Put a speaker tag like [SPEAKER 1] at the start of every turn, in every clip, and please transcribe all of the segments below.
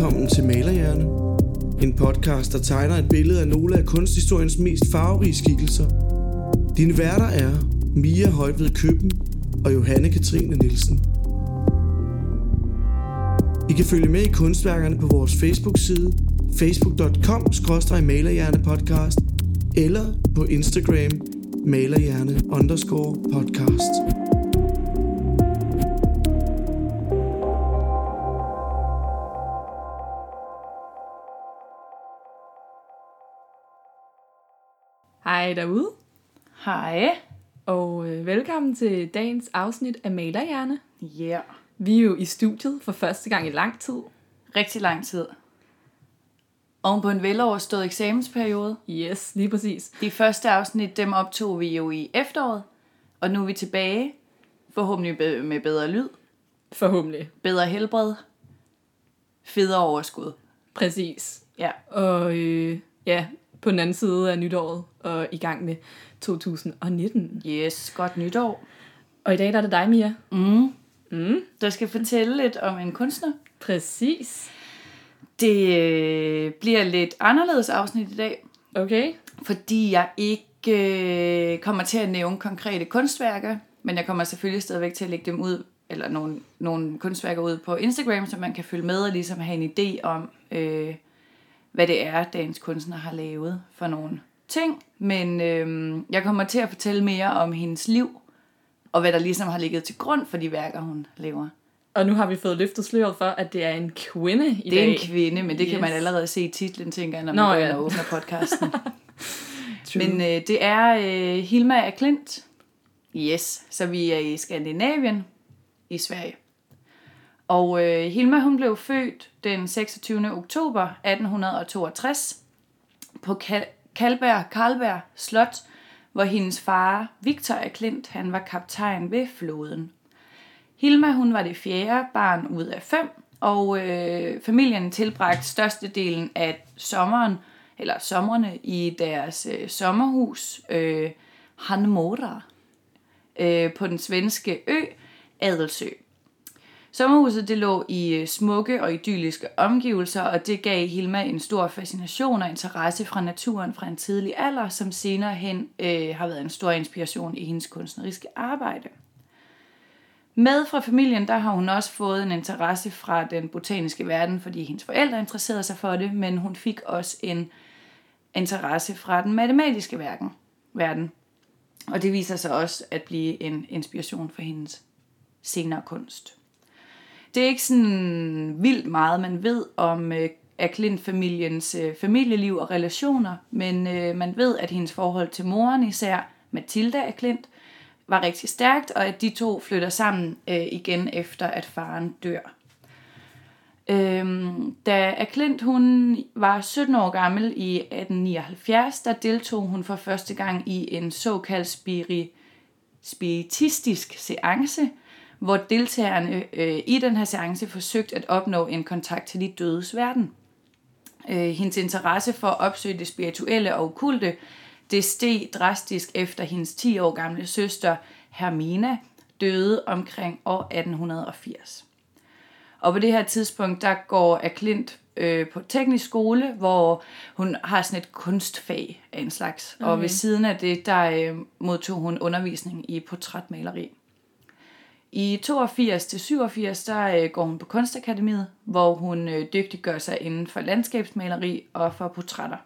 [SPEAKER 1] velkommen til Malerhjerne. En podcast, der tegner et billede af nogle af kunsthistoriens mest farverige skikkelser. Dine værter er Mia Højved Køben og Johanne Katrine Nielsen. I kan følge med i kunstværkerne på vores Facebook-side facebook.com-malerhjernepodcast eller på Instagram malerhjerne underscore podcast.
[SPEAKER 2] Hej derude,
[SPEAKER 3] Hej.
[SPEAKER 2] og øh, velkommen til dagens afsnit af Malerhjerne.
[SPEAKER 3] Ja. Yeah.
[SPEAKER 2] Vi er jo i studiet for første gang i lang tid.
[SPEAKER 3] Rigtig lang tid. Oven på en veloverstået eksamensperiode.
[SPEAKER 2] Yes, lige præcis.
[SPEAKER 3] De første afsnit, dem optog vi jo i efteråret. Og nu er vi tilbage. Forhåbentlig be- med bedre lyd,
[SPEAKER 2] Forhåbentlig.
[SPEAKER 3] bedre helbred, federe overskud.
[SPEAKER 2] Præcis.
[SPEAKER 3] Ja.
[SPEAKER 2] Og øh, ja, på den anden side af nytåret og i gang med 2019.
[SPEAKER 3] Yes, godt nytår.
[SPEAKER 2] Og i dag der er det dig, Mia.
[SPEAKER 3] Mm.
[SPEAKER 2] Mm.
[SPEAKER 3] Der skal fortælle lidt om en kunstner.
[SPEAKER 2] Præcis.
[SPEAKER 3] Det øh, bliver lidt anderledes afsnit i dag,
[SPEAKER 2] Okay.
[SPEAKER 3] fordi jeg ikke øh, kommer til at nævne konkrete kunstværker, men jeg kommer selvfølgelig stadigvæk til at lægge dem ud, eller nogle, nogle kunstværker ud på Instagram, så man kan følge med og ligesom have en idé om, øh, hvad det er, dagens kunstner har lavet for nogle ting. Men øh, jeg kommer til at fortælle mere om hendes liv, og hvad der ligesom har ligget til grund for de værker, hun laver.
[SPEAKER 2] Og nu har vi fået løftet sløret for, at det er en kvinde i
[SPEAKER 3] Det er
[SPEAKER 2] dag.
[SPEAKER 3] en kvinde, men det yes. kan man allerede se i titlen, tænker jeg, når
[SPEAKER 2] Nå,
[SPEAKER 3] man går
[SPEAKER 2] ja.
[SPEAKER 3] og åbner podcasten. Men øh, det er øh, Hilma af Klint. Yes, så vi er i Skandinavien i Sverige. Og øh, Hilma hun blev født den 26. oktober 1862 på Kal- Kalberg, Karlberg Slot, hvor hendes far, Victor af Klint, han var kaptajn ved floden. Hilma hun var det fjerde barn ud af fem, og øh, familien tilbragte størstedelen af sommeren, eller sommerne, i deres øh, sommerhus, øh, Hanmora, øh, på den svenske ø Adelsø. Sommerhuset det lå i øh, smukke og idylliske omgivelser, og det gav Hilma en stor fascination og interesse fra naturen fra en tidlig alder, som senere hen øh, har været en stor inspiration i hendes kunstneriske arbejde. Med fra familien, der har hun også fået en interesse fra den botaniske verden, fordi hendes forældre interesserede sig for det, men hun fik også en interesse fra den matematiske verden. verden. Og det viser sig også at blive en inspiration for hendes senere kunst. Det er ikke sådan vildt meget, man ved om øh, af Klint-familiens øh, familieliv og relationer, men øh, man ved, at hendes forhold til moren, især Mathilda af Klint, var rigtig stærkt, og at de to flytter sammen øh, igen efter, at faren dør. Øhm, da Aklint hun var 17 år gammel i 1879, der deltog hun for første gang i en såkaldt spiri, spiritistisk seance, hvor deltagerne øh, i den her seance forsøgte at opnå en kontakt til de dødes verden. Øh, hendes interesse for at opsøge det spirituelle og okulte, det steg drastisk efter hendes 10 år gamle søster Hermina døde omkring år 1880. Og på det her tidspunkt, der går Aklint øh, på teknisk skole, hvor hun har sådan et kunstfag af en slags. Okay. Og ved siden af det, der øh, modtog hun undervisning i portrætmaleri. I 82 til 87, der øh, går hun på Kunstakademiet, hvor hun øh, dygtiggør sig inden for landskabsmaleri og for portrætter.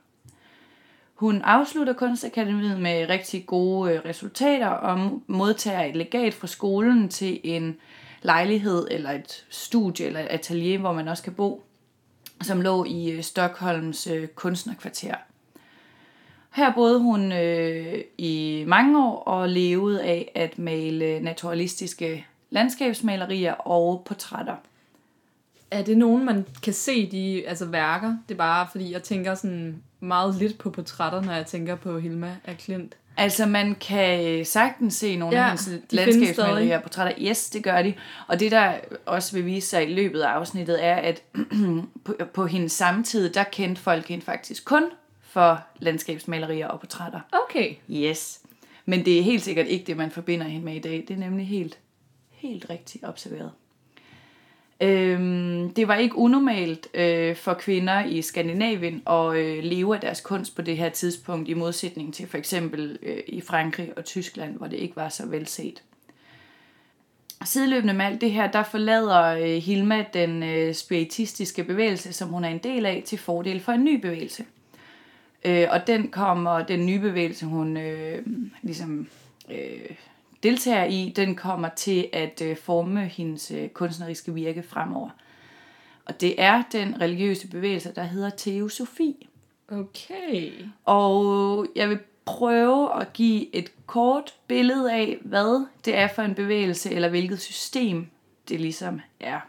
[SPEAKER 3] Hun afslutter Kunstakademiet med rigtig gode øh, resultater og modtager et legat fra skolen til en lejlighed eller et studie eller et atelier, hvor man også kan bo, som lå i Stockholms kunstnerkvarter. Her boede hun øh, i mange år og levede af at male naturalistiske landskabsmalerier og portrætter.
[SPEAKER 2] Er det nogen, man kan se de altså værker? Det er bare fordi, jeg tænker sådan meget lidt på portrætter, når jeg tænker på Hilma af Klint.
[SPEAKER 3] Altså, man kan sagtens se nogle
[SPEAKER 2] Ja,
[SPEAKER 3] af
[SPEAKER 2] findes
[SPEAKER 3] landskabsmalerier og portrætter. Yes, det gør de. Og det, der også vil vise sig i løbet af afsnittet, er, at på, på hendes samtid, der kendte folk hende faktisk kun for landskabsmalerier og portrætter.
[SPEAKER 2] Okay.
[SPEAKER 3] Yes. Men det er helt sikkert ikke det, man forbinder hende med i dag. Det er nemlig helt, helt rigtigt observeret. Øhm, det var ikke unormalt øh, for kvinder i Skandinavien at øh, leve af deres kunst på det her tidspunkt, i modsætning til for eksempel øh, i Frankrig og Tyskland, hvor det ikke var så velset. Sideløbende med alt det her, der forlader øh, Hilma den øh, spiritistiske bevægelse, som hun er en del af, til fordel for en ny bevægelse. Øh, og den kommer, den nye bevægelse, hun øh, ligesom øh, deltager i, den kommer til at øh, forme hendes øh, kunstneriske virke fremover. Og det er den religiøse bevægelse, der hedder teosofi.
[SPEAKER 2] Okay.
[SPEAKER 3] Og jeg vil prøve at give et kort billede af, hvad det er for en bevægelse, eller hvilket system det ligesom er.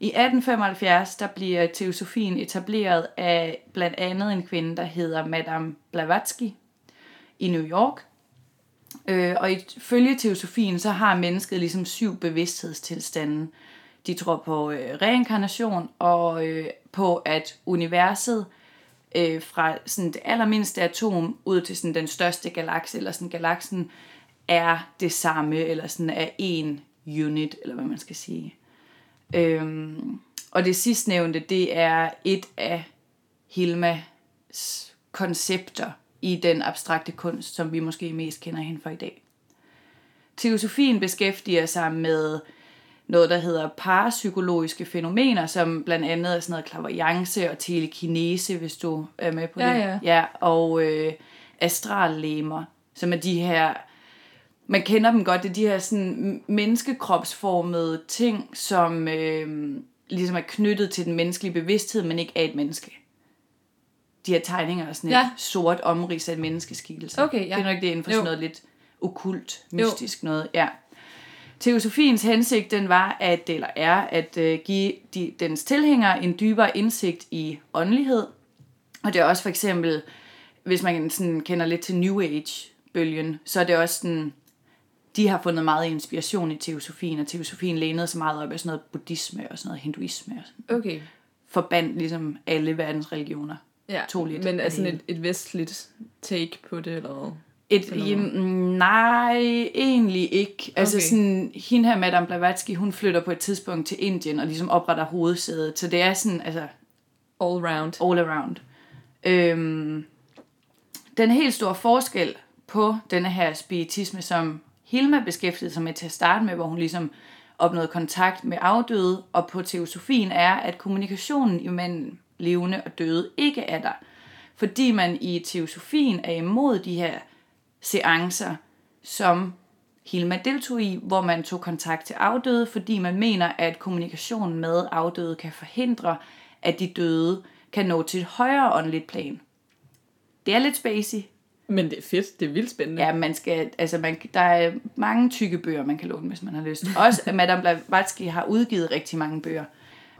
[SPEAKER 3] I 1875 der bliver teosofien etableret af blandt andet en kvinde, der hedder Madame Blavatsky i New York. Øh, og ifølge teosofien, så har mennesket ligesom syv bevidsthedstilstande. De tror på øh, reinkarnation og øh, på, at universet øh, fra sådan det allermindste atom ud til sådan den største galakse, eller sådan galaksen, er det samme, eller sådan er en unit, eller hvad man skal sige. Øhm, og det sidstnævnte, det er et af Hilmas koncepter i den abstrakte kunst, som vi måske mest kender hende for i dag. Teosofien beskæftiger sig med noget, der hedder parapsykologiske fænomener, som blandt andet er sådan noget klaverjance og telekinese, hvis du er med på
[SPEAKER 2] Ja,
[SPEAKER 3] det.
[SPEAKER 2] ja.
[SPEAKER 3] ja og øh, astrallemer, som er de her, man kender dem godt, det er de her sådan menneskekropsformede ting, som øh, ligesom er knyttet til den menneskelige bevidsthed, men ikke af et menneske. De her tegninger er sådan et
[SPEAKER 2] Ja.
[SPEAKER 3] sort omrids af et menneskeskikkelse.
[SPEAKER 2] Okay, ja.
[SPEAKER 3] Det er nok det inden for
[SPEAKER 2] Jo.
[SPEAKER 3] sådan noget lidt okult, mystisk noget. Ja. Teosofiens hensigt den var at, eller er at øh, give de, dens tilhængere en dybere indsigt i åndelighed. Og det er også for eksempel, hvis man sådan kender lidt til New Age-bølgen, så er det også sådan, de har fundet meget inspiration i teosofien, og teosofien lænede sig meget op af sådan noget buddhisme og sådan noget hinduisme, og sådan,
[SPEAKER 2] Okay.
[SPEAKER 3] forbandt ligesom alle verdens religioner.
[SPEAKER 2] Ja,
[SPEAKER 3] Tog lidt
[SPEAKER 2] men er sådan et, et vestligt take på det, eller hvad?
[SPEAKER 3] Et, jamen, nej, egentlig ikke. Altså
[SPEAKER 2] Okay.
[SPEAKER 3] sådan, hende her, Madame Blavatsky, hun flytter på et tidspunkt til Indien og ligesom opretter hovedsædet. Så det er sådan, altså,
[SPEAKER 2] All round.
[SPEAKER 3] all around. Øhm, den helt store forskel på denne her spiritisme, som Hilma beskæftigede sig med til at starte med, hvor hun ligesom opnåede kontakt med afdøde, og på teosofien er, at kommunikationen imellem levende og døde ikke er der. Fordi man i teosofien er imod de her seancer, som Hilma deltog i, hvor man tog kontakt til afdøde, fordi man mener, at kommunikationen med afdøde kan forhindre, at de døde kan nå til et højere åndeligt plan. Det er lidt spacey.
[SPEAKER 2] Men det er fedt. Det er vildt spændende.
[SPEAKER 3] Ja, man skal, altså man, der er mange tykke bøger, man kan låne, hvis man har lyst. Også Madame Blavatsky har udgivet rigtig mange bøger.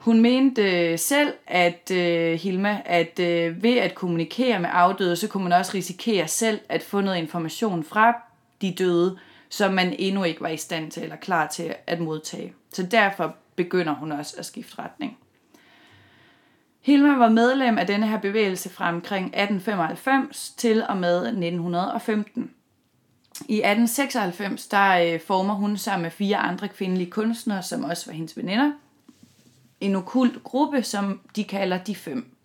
[SPEAKER 3] Hun mente øh, selv, at øh, Hilma, at øh, ved at kommunikere med afdøde, så kunne man også risikere selv at få noget information fra de døde, som man endnu ikke var i stand til eller klar til at modtage. Så derfor begynder hun også at skifte retning. Hilma var medlem af denne her bevægelse fra omkring 1895 til og med 1915. I 1896 der øh, former hun sammen med fire andre kvindelige kunstnere, som også var hendes veninder, en okult gruppe, som de kalder De Fem.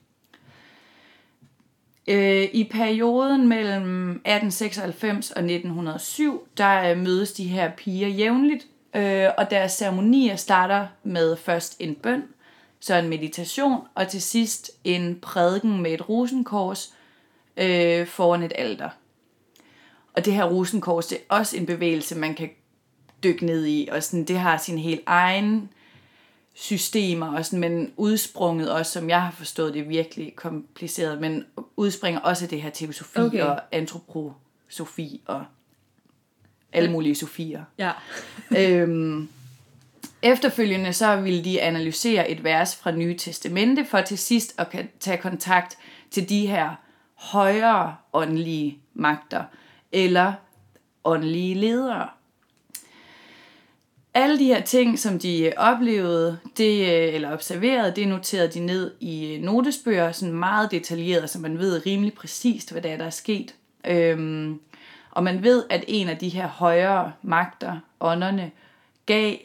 [SPEAKER 3] Øh, I perioden mellem 1896 og 1907, der øh, mødes de her piger jævnligt, øh, og deres ceremonier starter med først en bøn, så en meditation, og til sidst en prædiken med et rosenkors øh, foran et alter. Og det her rosenkors, det er også en bevægelse, man kan dykke ned i, og sådan, det har sin helt egen systemer, og sådan, men udsprunget også, som jeg har forstået det, er virkelig kompliceret, men udspringer også af det her teosofi
[SPEAKER 2] Okay.
[SPEAKER 3] og antroposofi og alle mulige sofier.
[SPEAKER 2] Ja.
[SPEAKER 3] øhm, efterfølgende så ville de analysere et vers fra Nye Testamente for til sidst at tage kontakt til de her højere åndelige magter eller åndelige ledere. Alle de her ting, som de øh, oplevede det, øh, eller observerede, det noterede de ned i øh, notesbøger, sådan meget detaljeret, så man ved rimelig præcist, hvad der er, der er sket. Øhm, og man ved, at en af de her højere magter, ånderne, gav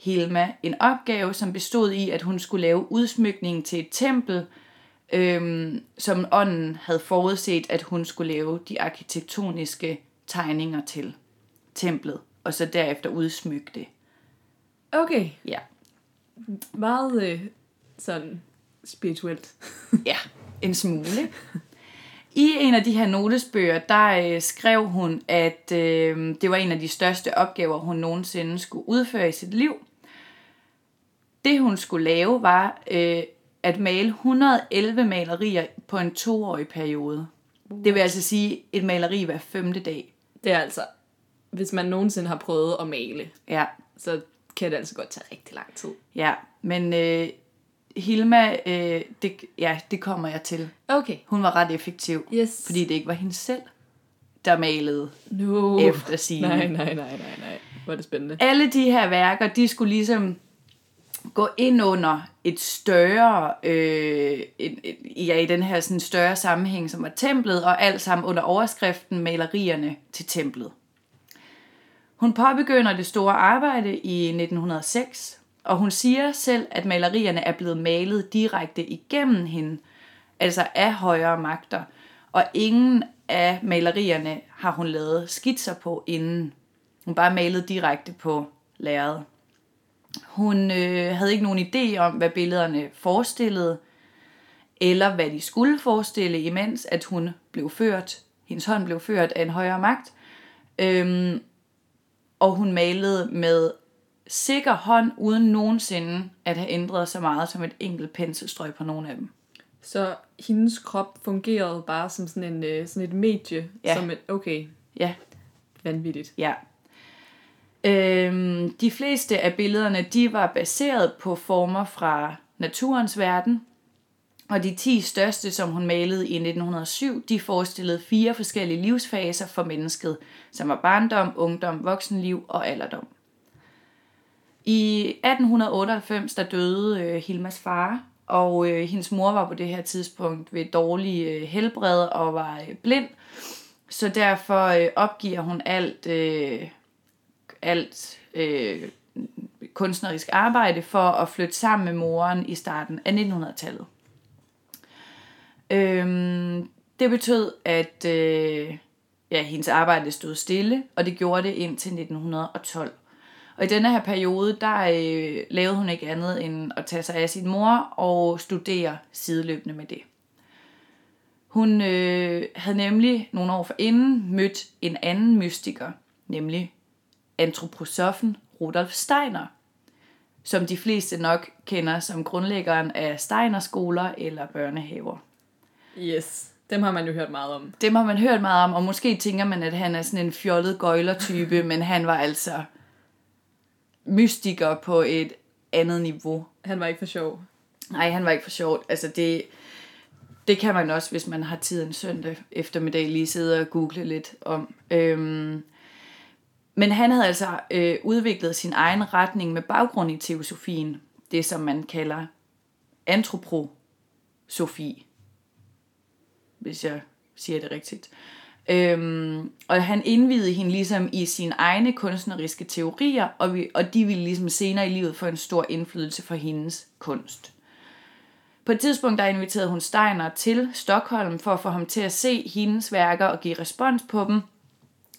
[SPEAKER 3] Hilma en opgave, som bestod i, at hun skulle lave udsmykningen til et tempel, øhm, som ånden havde forudset, at hun skulle lave de arkitektoniske tegninger til templet, og så derefter udsmykke det.
[SPEAKER 2] Okay,
[SPEAKER 3] Ja.
[SPEAKER 2] meget øh, sådan spirituelt.
[SPEAKER 3] Ja, en smule. I en af de her notesbøger, der øh, skrev hun, at øh, det var en af de største opgaver, hun nogensinde skulle udføre i sit liv. Det hun skulle lave var øh, at male 111 malerier på en toårig periode. Det vil altså sige et maleri hver femte dag.
[SPEAKER 2] Det er altså, hvis man nogensinde har prøvet at male,
[SPEAKER 3] Ja,
[SPEAKER 2] så kan det altså godt tage rigtig lang tid.
[SPEAKER 3] ja. Men øh, Hilma, øh, det, ja, det kommer jeg til.
[SPEAKER 2] Okay.
[SPEAKER 3] Hun var ret effektiv,
[SPEAKER 2] Yes.
[SPEAKER 3] fordi det ikke var hende selv, der malede
[SPEAKER 2] No.
[SPEAKER 3] efter sigende.
[SPEAKER 2] Nej, nej, nej, nej, nej. Hvor er det spændende.
[SPEAKER 3] Alle de her værker, de skulle ligesom gå ind under et større, øh, et, et, ja, i den her sådan større sammenhæng, som var templet, og alt sammen under overskriften malerierne til templet. Hun påbegynder det store arbejde i 1906, og hun siger selv, at malerierne er blevet malet direkte igennem hende, altså af højere magter, og ingen af malerierne har hun lavet skitser på inden. Hun bare malede direkte på lærredet. Hun øh, havde ikke nogen idé om, hvad billederne forestillede, eller hvad de skulle forestille, imens at hun blev ført, hendes hånd blev ført af en højere magt. Øhm, og hun malede med sikker hånd, uden nogensinde at have ændret så meget som et enkelt penselstrøg på nogle af dem.
[SPEAKER 2] Så hendes krop fungerede bare som sådan, en, øh, sådan et medie.
[SPEAKER 3] Ja.
[SPEAKER 2] Som et, okay,
[SPEAKER 3] Ja,
[SPEAKER 2] vanvittigt.
[SPEAKER 3] Ja. Øhm, de fleste af billederne, de var baseret på former fra naturens verden, og de 10 største, som hun malede i 1907, de forestillede fire forskellige livsfaser for mennesket, som var barndom, ungdom, voksenliv og alderdom. I 1898, der døde øh, Hilmas far, og øh, hendes mor var på det her tidspunkt ved dårlig øh, helbred og var øh, blind, så derfor øh, opgiver hun alt, øh, alt øh, kunstnerisk arbejde for at flytte sammen med moren i starten af 1900-tallet. Øhm, det betød, at øh, ja, hendes arbejde stod stille, og det gjorde det indtil 1912. Og i denne her periode, der øh, lavede hun ikke andet end at tage sig af sin mor og studere sideløbende med det. Hun øh, havde nemlig nogle år forinden mødt en anden mystiker, nemlig antroposofen Rudolf Steiner, som de fleste nok kender som grundlæggeren af Steiner-skoler eller børnehaver.
[SPEAKER 2] Yes, dem har man jo hørt meget om.
[SPEAKER 3] Dem har man hørt meget om, og måske tænker man, at han er sådan en fjollet gøjlertype, men han var altså mystiker på et andet niveau.
[SPEAKER 2] Han var ikke for sjov.
[SPEAKER 3] Nej, han var ikke for sjovt. Altså det, det kan man også, hvis man har tid en søndag eftermiddag, lige sidde og google lidt om. Øhm, men han havde altså øh, udviklet sin egen retning med baggrund i teosofien. Det, som man kalder antroposofi. Hvis jeg siger det rigtigt. Øhm, og han indvidede hende ligesom i sine egne kunstneriske teorier, og, vi, og de ville ligesom senere i livet få en stor indflydelse for hendes kunst. På et tidspunkt der inviterede hun Steiner til Stockholm for at få ham til at se hendes værker og give respons på dem,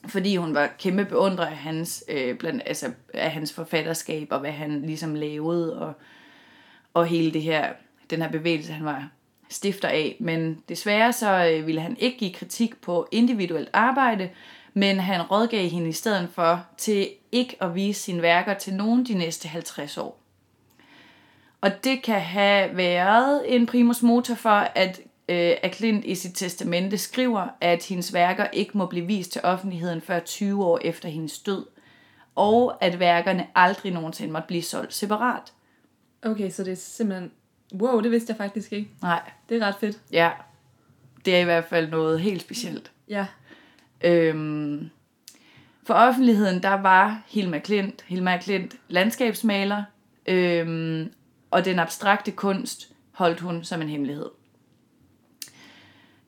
[SPEAKER 3] fordi hun var kæmpe beundrer af hans, øh, blandt, altså, af hans forfatterskab og hvad han ligesom lavede og, og hele det her, den her bevægelse, han var stifter af. Men desværre så øh, ville han ikke give kritik på individuelt arbejde, men han rådgav hende i stedet for til ikke at vise sine værker til nogen de næste 50 år. Og det kan have været en primus motor for, at øh, at Klint i sit testamente skriver, at hendes værker ikke må blive vist til offentligheden før 20 år efter hendes død, og at værkerne aldrig nogensinde måtte blive solgt separat.
[SPEAKER 2] Okay, så det er simpelthen... Wow, det vidste jeg faktisk ikke.
[SPEAKER 3] Nej,
[SPEAKER 2] Det er ret fedt.
[SPEAKER 3] ja, det er i hvert fald noget helt specielt.
[SPEAKER 2] Ja.
[SPEAKER 3] Øhm, for offentligheden, der var Hilma Klint, Hilma Klint landskabsmaler, øhm, og den abstrakte kunst holdt hun som en hemmelighed.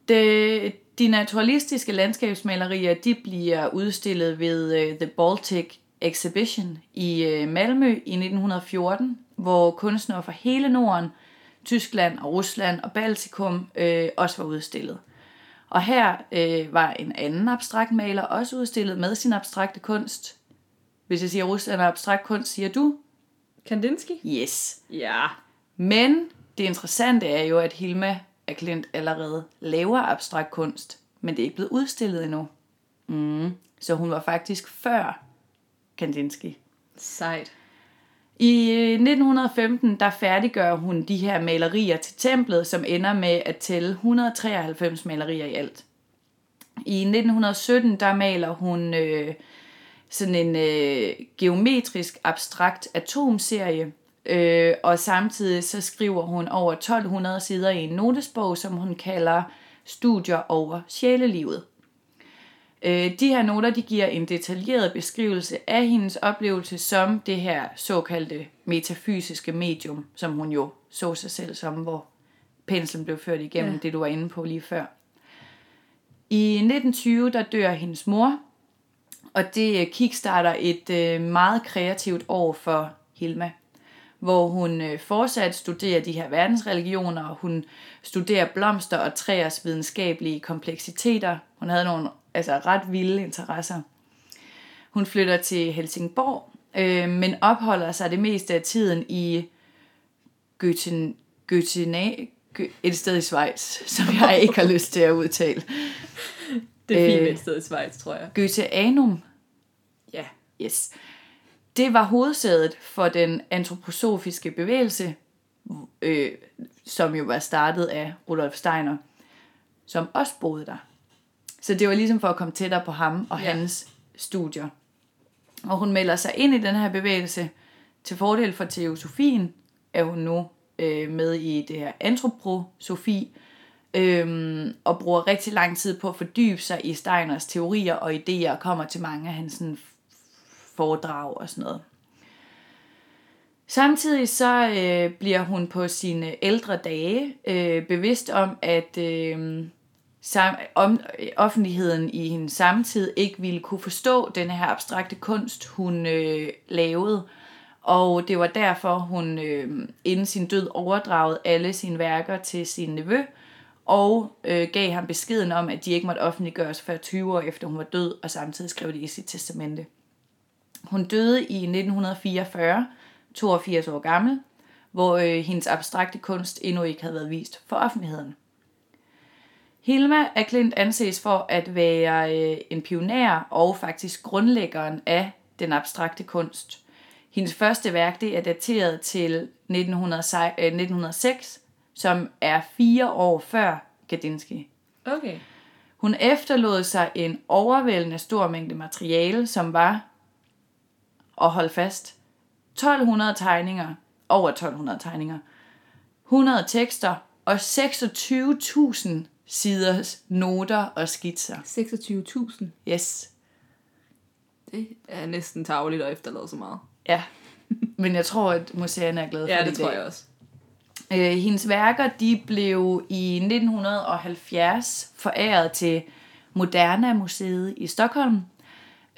[SPEAKER 3] Det, de naturalistiske landskabsmalerier, de bliver udstillet ved uh, The Baltic Exhibition i øh, Malmø i 1914, hvor kunstnere fra hele Norden, Tyskland og Rusland og Baltikum øh, også var udstillet. Og her øh, var en anden abstrakt maler også udstillet med sin abstrakte kunst. Hvis jeg siger Rusland og abstrakt kunst, siger du?
[SPEAKER 2] Kandinsky?
[SPEAKER 3] Yes.
[SPEAKER 2] Ja.
[SPEAKER 3] Men det interessante er jo, at Hilma Klint allerede laver abstrakt kunst, men det er ikke blevet udstillet endnu. Mm. Så hun var faktisk før Kandinsky.
[SPEAKER 2] Sejt.
[SPEAKER 3] I øh, 1915 der færdiggør hun de her malerier til templet, som ender med at tælle 193 malerier i alt. I 1917 der maler hun øh, sådan en øh, geometrisk abstrakt atomserie, øh, og samtidig så skriver hun over 1200 sider i en notesbog, som hun kalder Studier over sjælelivet. Øh, de her noter de giver en detaljeret beskrivelse af hendes oplevelse som det her såkaldte metafysiske medium, som hun jo så sig selv som, hvor penslen blev ført igennem ja. det, du var inde på lige før. I 1920 der dør hendes mor, og det kickstarter et øh, meget kreativt år for Hilma, hvor hun øh, fortsat studerer de her verdensreligioner, og hun studerer blomster og træers videnskabelige kompleksiteter. Hun havde nogle altså ret vilde interesser. Hun flytter til Helsingborg, øh, men opholder sig det meste af tiden i Götten, Göttena, et sted i Schweiz, som jeg ikke har lyst til at udtale.
[SPEAKER 2] Det er fint øh, et sted i Schweiz, tror jeg.
[SPEAKER 3] Goetheanum.
[SPEAKER 2] Ja.
[SPEAKER 3] Yes. Det var hovedsædet for den antroposofiske bevægelse, øh, som jo var startet af Rudolf Steiner, som også boede der. Så det var ligesom for at komme tættere på ham og ja. hans studier. Og hun melder sig ind i den her bevægelse. Til fordel for teosofien er hun nu øh, med i det her antroposofi, øh, og bruger rigtig lang tid på at fordybe sig i Steiners teorier og idéer, og kommer til mange af hans sådan, foredrag og sådan noget. Samtidig så øh, bliver hun på sine ældre dage øh, bevidst om, at øh, sam, om, øh, offentligheden i hendes samtid ikke ville kunne forstå den her abstrakte kunst, hun øh, lavede. Og det var derfor, hun øh, inden sin død overdragede alle sine værker til sin nevø, og øh, gav ham beskeden om, at de ikke måtte offentliggøres før 20 år efter hun var død, og samtidig skrev det i sit testamente. Hun døde i 1944, 82 år gammel, hvor øh, hendes abstrakte kunst endnu ikke havde været vist for offentligheden. Hilma af Klint anses for at være øh, en pioner og faktisk grundlæggeren af den abstrakte kunst. Hendes første værk det er dateret til 1906, øh, som er fire år før Kandinsky.
[SPEAKER 2] Okay.
[SPEAKER 3] Hun efterlod sig en overvældende stor mængde materiale, som var, og hold fast, 1200 tegninger, over 1200 tegninger, 100 tekster og 26.000 siders noter og skitser.
[SPEAKER 2] 26.000?
[SPEAKER 3] Yes.
[SPEAKER 2] Det er næsten tageligt at efterlade så meget.
[SPEAKER 3] Ja, men jeg tror, at museerne er glade for
[SPEAKER 2] ja,
[SPEAKER 3] det
[SPEAKER 2] det tror jeg også.
[SPEAKER 3] Øh, hendes værker de blev i 1970 foræret til Moderna Museet i Stockholm,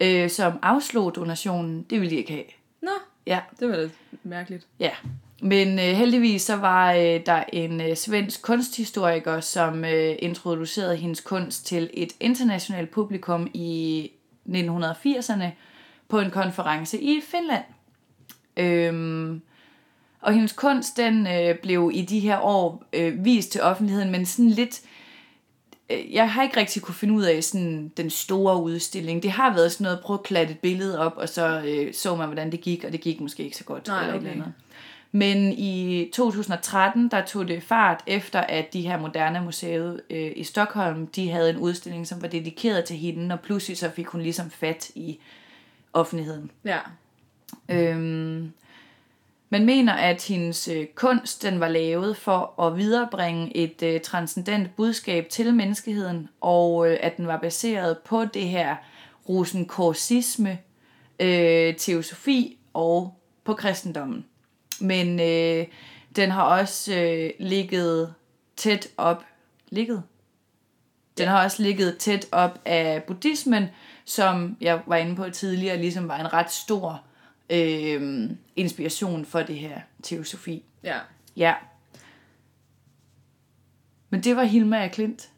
[SPEAKER 3] øh, som afslog donationen. Det ville de ikke have.
[SPEAKER 2] Nå,
[SPEAKER 3] Ja,
[SPEAKER 2] det var lidt mærkeligt.
[SPEAKER 3] ja. Men øh, heldigvis så var øh, der en øh, svensk kunsthistoriker, som øh, introducerede hendes kunst til et internationalt publikum i 1980'erne på en konference i Finland. Øhm, og hendes kunst, den øh, blev i de her år øh, vist til offentligheden, men sådan lidt... Øh, jeg har ikke rigtig kunne finde ud af sådan den store udstilling. Det har været sådan noget, prøv at klatte et billede op, og så øh, så man, hvordan det gik, og det gik måske ikke så godt.
[SPEAKER 2] Nej,
[SPEAKER 3] eller
[SPEAKER 2] okay.
[SPEAKER 3] eller andet. Men i 2013, der tog det fart efter, at de her moderne museet øh, i Stockholm, de havde en udstilling, som var dedikeret til hende, og pludselig så fik hun ligesom fat i offentligheden.
[SPEAKER 2] Ja.
[SPEAKER 3] Øhm, man mener, at hendes øh, kunst den var lavet for at viderebringe et øh, transcendent budskab til menneskeheden, og øh, at den var baseret på det her rosenkorsisme, øh, teosofi og på kristendommen. Men øh, den har også øh, ligget tæt op, ligget Den har også ligget tæt op af buddhismen, som jeg var inde på tidligere, ligesom var en ret stor øh, inspiration for det her teosofi.
[SPEAKER 2] Ja.
[SPEAKER 3] Ja. Men det var Hilma af Klint.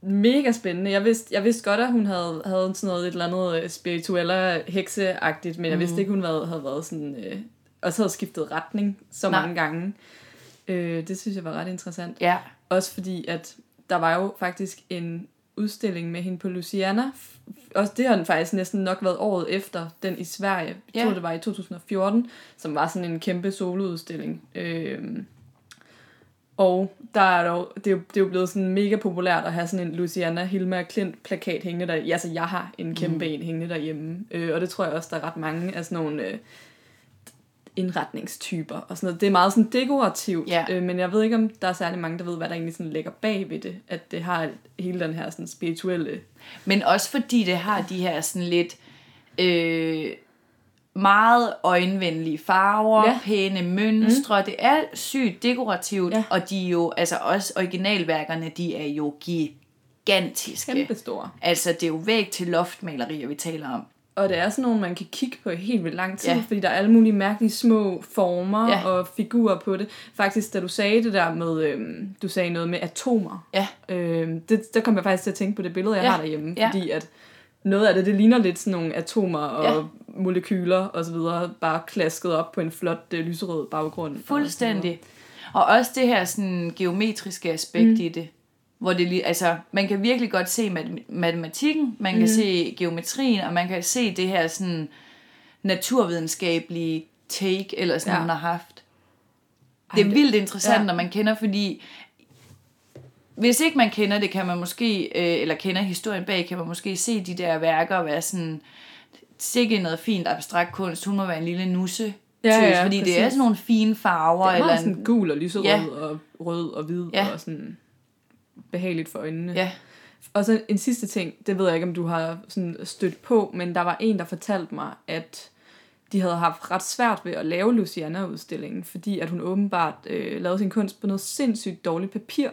[SPEAKER 2] Mega spændende. Jeg vidste, jeg vidste godt, at hun havde, havde sådan noget et eller andet øh, spirituelle hekseagtigt, men jeg vidste ikke, hun havde, havde været sådan... Øh, også havde skiftet retning så
[SPEAKER 3] Nej.
[SPEAKER 2] mange gange. Øh, det synes jeg var ret interessant.
[SPEAKER 3] Ja.
[SPEAKER 2] Også fordi, at der var jo faktisk en udstilling med hende på Luciana. Også det har den faktisk næsten nok været året efter, den i Sverige. Jeg
[SPEAKER 3] Ja.
[SPEAKER 2] tror, det var i 2014, som var sådan en kæmpe soloudstilling. Øhm, og der er dog, det, er jo, det er jo blevet sådan mega populært at have sådan en Luciana Hilma Klint plakat hængende der. Altså, jeg har en kæmpe mm. en hængende derhjemme. Øh, og det tror jeg også, der er ret mange af sådan nogle... Øh, indretningstyper og sådan noget. Det er meget sådan dekorativt,
[SPEAKER 3] Ja.
[SPEAKER 2] øh, men jeg ved ikke, om der er særlig mange, der ved, hvad der egentlig sådan ligger bag ved det. At det har hele den her sådan spirituelle...
[SPEAKER 3] Men også fordi det har de her sådan lidt øh, meget øjenvenlige farver,
[SPEAKER 2] Ja.
[SPEAKER 3] pæne mønstre. Mm. Det er sygt dekorativt,
[SPEAKER 2] Ja.
[SPEAKER 3] og de er jo, altså også originalværkerne, de er jo gigantiske.
[SPEAKER 2] Kæmpe store.
[SPEAKER 3] Altså det er jo væg til loftmalerier, vi taler om.
[SPEAKER 2] Og det er sådan nogle, man kan kigge på i helt vildt lang tid, ja. Fordi der er alle mulige mærkelige små former ja. Og figurer på det. Faktisk, da du sagde det der med, øhm, du sagde noget med atomer,
[SPEAKER 3] Ja.
[SPEAKER 2] øhm, det, der kom jeg faktisk til at tænke på det billede, jeg ja. Har derhjemme,
[SPEAKER 3] Ja.
[SPEAKER 2] fordi at noget af det, det ligner lidt sådan nogle atomer og ja. Molekyler og så videre, bare klasket op på en flot øh, lyserød baggrund. og.
[SPEAKER 3] Fuldstændig. Og også det her sådan geometriske aspekt mm. i det. Hvor det lige, altså, man kan virkelig godt se mat- matematikken, man kan
[SPEAKER 2] Mhm.
[SPEAKER 3] se geometrien, og man kan se det her sådan naturvidenskabelige take, eller sådan,
[SPEAKER 2] Ja.
[SPEAKER 3] hun har haft. Det er
[SPEAKER 2] det-
[SPEAKER 3] vildt interessant,
[SPEAKER 2] ja.
[SPEAKER 3] når man kender, fordi hvis ikke man kender det, kan man måske, øh, eller kender historien bag, kan man måske se de der værker og være sådan, sikke noget fint abstrakt kunst, hun må være en lille nusse.
[SPEAKER 2] Ja, ja,
[SPEAKER 3] fordi det er
[SPEAKER 2] præcis.
[SPEAKER 3] sådan nogle fine farver.
[SPEAKER 2] Det er
[SPEAKER 3] eller
[SPEAKER 2] meget
[SPEAKER 3] en,
[SPEAKER 2] sådan gul og lyserød. Ja. og rød og hvid
[SPEAKER 3] Ja.
[SPEAKER 2] og sådan behageligt for øjnene.
[SPEAKER 3] ja,
[SPEAKER 2] Og så en sidste ting, det ved jeg ikke, om du har sådan stødt på, men der var en, der fortalte mig, at de havde haft ret svært ved at lave Luciana-udstillingen, fordi at hun åbenbart øh, lavede sin kunst på noget sindssygt dårligt papir.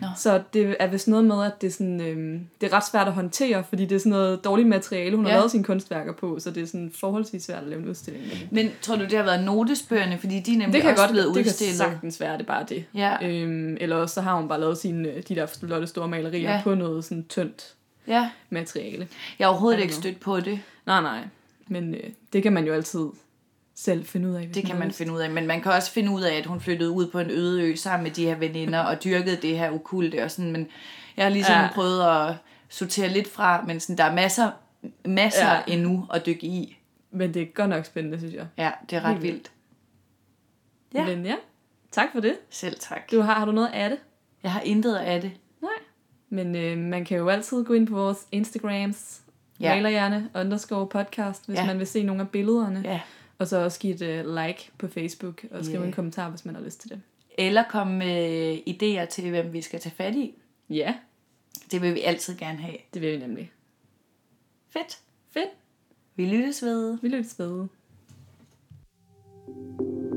[SPEAKER 3] Nå.
[SPEAKER 2] Så det er vist noget med, at det er, sådan, øh, det er ret svært at håndtere, fordi det er sådan noget dårligt materiale, hun ja. har lavet sine kunstværker på, så det er sådan forholdsvis svært at lave en udstilling.
[SPEAKER 3] Men tror du, det har været notesbøgerne, fordi de er nemlig
[SPEAKER 2] Det kan
[SPEAKER 3] også
[SPEAKER 2] godt
[SPEAKER 3] blevet
[SPEAKER 2] det kan
[SPEAKER 3] udstillet?
[SPEAKER 2] sagtens være, det er bare det.
[SPEAKER 3] Ja.
[SPEAKER 2] Øhm, eller også så har hun bare lavet sine, øh, de der flotte store malerier
[SPEAKER 3] Ja.
[SPEAKER 2] på noget sådan tyndt
[SPEAKER 3] ja.
[SPEAKER 2] materiale.
[SPEAKER 3] Jeg har overhovedet ikke stødt på det.
[SPEAKER 2] Nej, nej. Men øh, det kan man jo altid selv finde ud af.
[SPEAKER 3] Det kan man finde ud af. Men man kan også finde ud af, at hun flyttede ud på en øde ø sammen med de her veninder og dyrkede det her okulte og sådan. Men jeg har ligesom
[SPEAKER 2] Ja.
[SPEAKER 3] prøvet at sortere lidt fra, men sådan, der er masser, masser
[SPEAKER 2] Ja.
[SPEAKER 3] endnu at dykke i.
[SPEAKER 2] Men det er godt nok spændende, synes jeg.
[SPEAKER 3] Ja, det er ret
[SPEAKER 2] Helt vildt.
[SPEAKER 3] vildt. Ja.
[SPEAKER 2] Men ja, tak for det.
[SPEAKER 3] Selv tak.
[SPEAKER 2] Du har, har du noget af det?
[SPEAKER 3] Jeg har intet af det.
[SPEAKER 2] Nej. Men øh, man kan jo altid gå ind på vores Instagrams, ja. Malerhjerne underscore podcast, hvis. Ja. man vil se nogle af billederne.
[SPEAKER 3] Ja.
[SPEAKER 2] Og så også give et uh, like på Facebook, og skrive
[SPEAKER 3] Ja.
[SPEAKER 2] en kommentar, hvis man har lyst til det.
[SPEAKER 3] Eller komme med idéer til, hvem vi skal tage fat i.
[SPEAKER 2] Ja,
[SPEAKER 3] Det vil vi altid gerne have.
[SPEAKER 2] det vil vi nemlig.
[SPEAKER 3] Fedt.
[SPEAKER 2] Fedt.
[SPEAKER 3] Vi lyttes ved.
[SPEAKER 2] Vi lyttes ved.
[SPEAKER 1] Du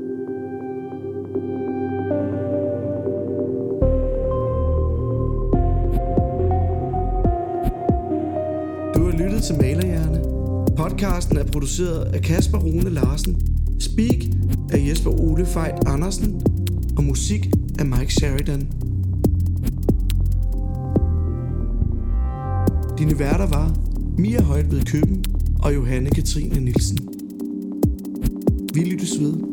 [SPEAKER 1] Podcasten er produceret af Kasper Rune Larsen. Speak af Jesper Ole Fejt Andersen. Og musik af Mike Sheridan. Dine værter var Mia Højt ved Køben og Johanne Katrine Nielsen. Vi lyttes ved.